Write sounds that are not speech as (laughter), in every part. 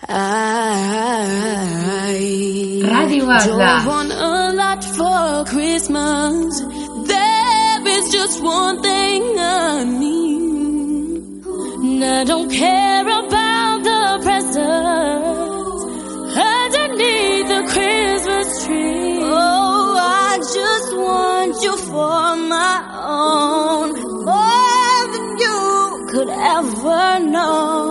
I Ràdio don't want a lot for Christmas. There is just one thing I need. And I don't care about the presents underneath the Christmas tree. Oh, I just want you for my own, more than you could ever know.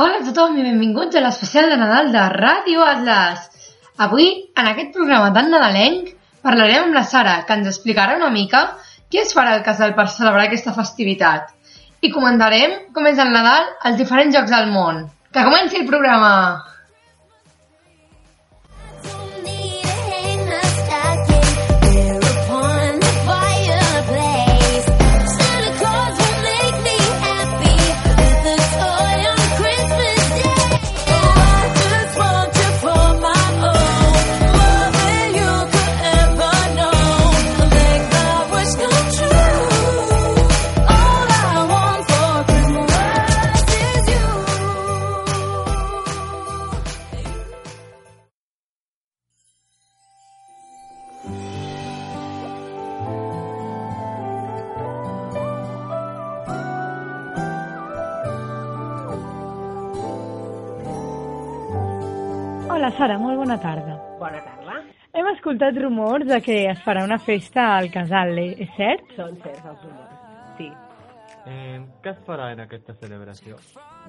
Hola a tothom i benvinguts a l'especial de Nadal de Ràdio Atlas. Avui, en aquest programa tan nadalenc, parlarem amb la Sara, que ens explicarà una mica què es farà al casal per celebrar aquesta festivitat. I comentarem com és el Nadal als diferents llocs del món. Que comenci el programa! Hola Sara, molt bona tarda. Bona tarda. Hem escoltat rumors de que es farà una festa al casal, eh? és cert? Són certs els rumors. Sí. Eh, què es farà en aquesta celebració?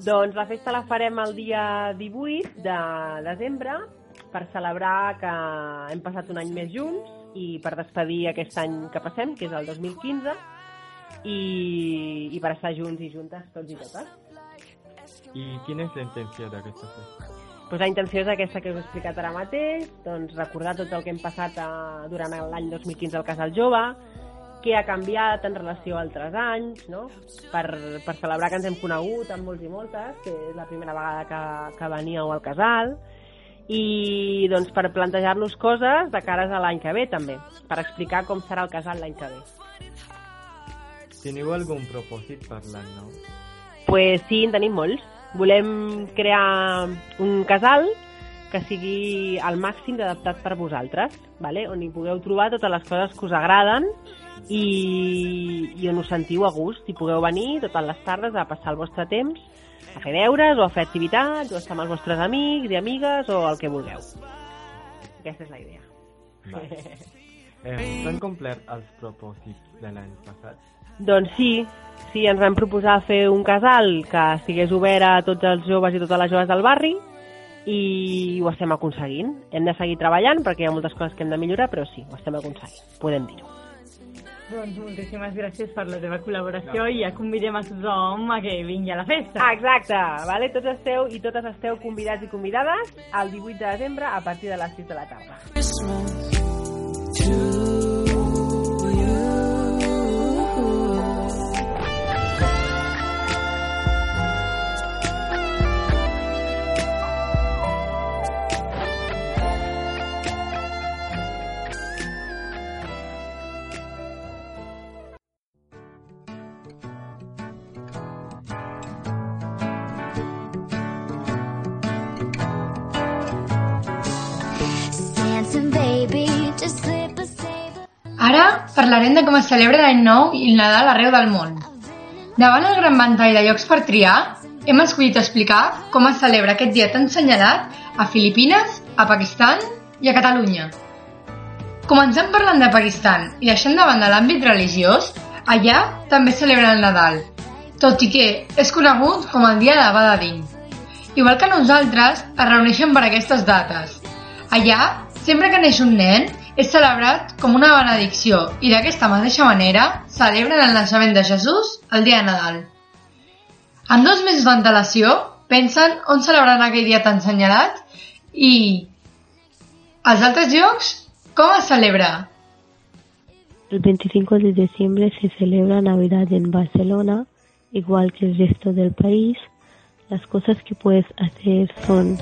Doncs la festa la farem el dia 18 de desembre per celebrar que hem passat un any més junts i per despedir aquest any que passem, que és el 2015, i, i per estar junts i juntes tots i totes. I quina és la intenció d'aquesta festa? Pues la intenció és aquesta que us he explicat ara mateix, doncs recordar tot el que hem passat eh, durant l'any 2015 al Casal Jove, què ha canviat en relació a altres anys, no? per, per celebrar que ens hem conegut amb molts i moltes, que és la primera vegada que, que veníeu al casal, i doncs per plantejar-nos coses de cares a l'any que ve també, per explicar com serà el casal l'any que ve. Teniu algun propòsit per l'any nou? pues sí, en tenim molts. Volem crear un casal que sigui al màxim d'adaptat per vosaltres, vale? on hi pugueu trobar totes les coses que us agraden i, i on us sentiu a gust i pugueu venir totes les tardes a passar el vostre temps a fer deures o a fer activitats o a estar amb els vostres amics i amigues o el que vulgueu. Aquesta és la idea. Eh, (laughs) S'han complert els propòsits de l'any passat? Doncs sí, sí, ens vam proposar fer un casal que estigués obert a tots els joves i totes les joves del barri i ho estem aconseguint. Hem de seguir treballant perquè hi ha moltes coses que hem de millorar, però sí, ho estem aconseguint, podem dir-ho. Doncs moltíssimes gràcies per la teva col·laboració i ja convidem a tothom a que vingui a la festa. Ah, exacte, vale? tots esteu i totes esteu convidats i convidades el 18 de desembre a partir de les 6 de la tarda. Christmas Ara parlarem de com es celebra l'any nou i el Nadal arreu del món. Davant el gran ventall de llocs per triar, hem escollit explicar com es celebra aquest dia tan senyalat a Filipines, a Pakistan i a Catalunya. Comencem parlant de Pakistan i deixant de banda l'àmbit religiós, allà també celebren el Nadal, tot i que és conegut com el dia de Badadin. Igual que nosaltres, es reuneixen per aquestes dates. Allà, sempre que neix un nen, és celebrat com una benedicció i d'aquesta mateixa manera celebren el naixement de Jesús el dia de Nadal. En dos mesos d'antelació pensen on celebraran aquell dia tan senyalat i als altres llocs com es celebra? El 25 de diciembre se celebra Navidad en Barcelona igual que el resto del país. Las cosas que puedes hacer son,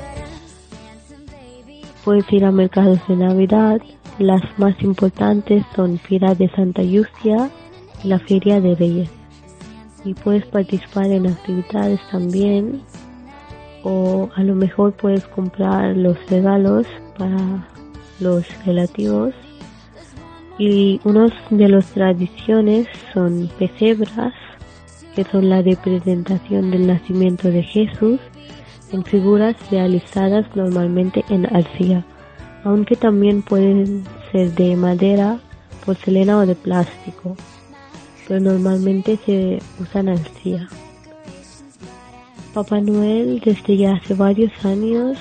puedes ir a mercados de Navidad, las más importantes son Fiera de Santa Lucia y la Feria de Reyes. Y puedes participar en actividades también o a lo mejor puedes comprar los regalos para los relativos. Y unos de las tradiciones son pesebras que son la representación del nacimiento de Jesús en figuras realizadas normalmente en arcilla, aunque también pueden ser de madera, porcelana o de plástico, pero normalmente se usan arcilla. Papá Noel desde ya hace varios años,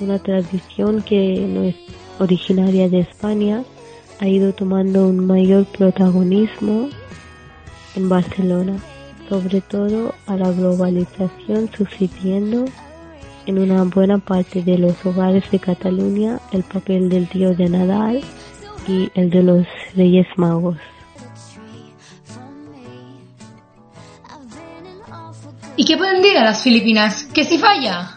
una tradición que no es originaria de España, ha ido tomando un mayor protagonismo en Barcelona, sobre todo a la globalización sucediendo en una buena parte de los hogares de Cataluña el papel del tío de Nadal y el de los Reyes Magos. ¿Y qué pueden dir a las Filipinas? ¿Que si falla?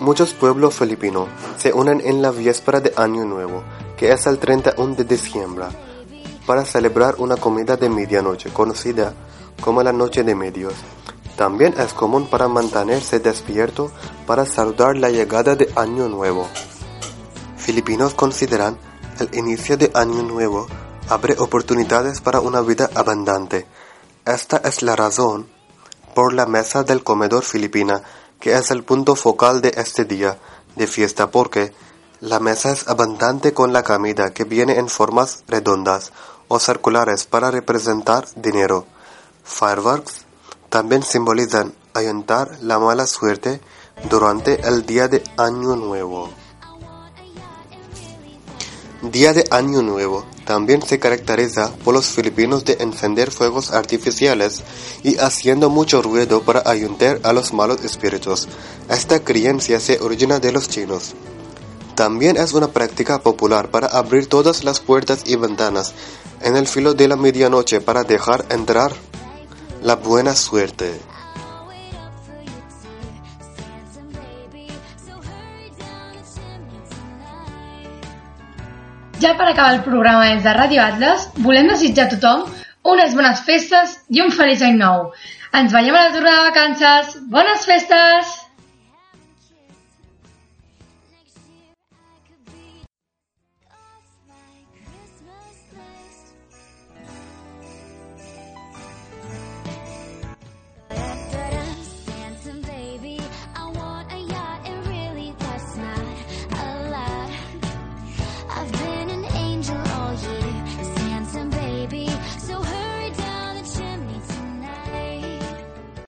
Muchos pueblos filipinos se unen en la víspera de Año Nuevo, que es el 31 de diciembre, para celebrar una comida de medianoche conocida como la Noche de Medios. También es común para mantenerse despierto para saludar la llegada de Año Nuevo. Filipinos consideran el inicio de Año Nuevo abre oportunidades para una vida abundante. Esta es la razón por la mesa del comedor filipina, que es el punto focal de este día de fiesta porque la mesa es abundante con la comida que viene en formas redondas o circulares para representar dinero. Fireworks también simbolizan ayuntar la mala suerte durante el día de Año Nuevo. Día de Año Nuevo también se caracteriza por los filipinos de encender fuegos artificiales y haciendo mucho ruido para ayuntar a los malos espíritus. Esta creencia se origina de los chinos. También es una práctica popular para abrir todas las puertas y ventanas en el filo de la medianoche para dejar entrar la buena suerte. Ja per acabar el programa des de Ràdio Atlas, volem desitjar a tothom unes bones festes i un feliç any nou. Ens veiem a la tornada de vacances. Bones festes!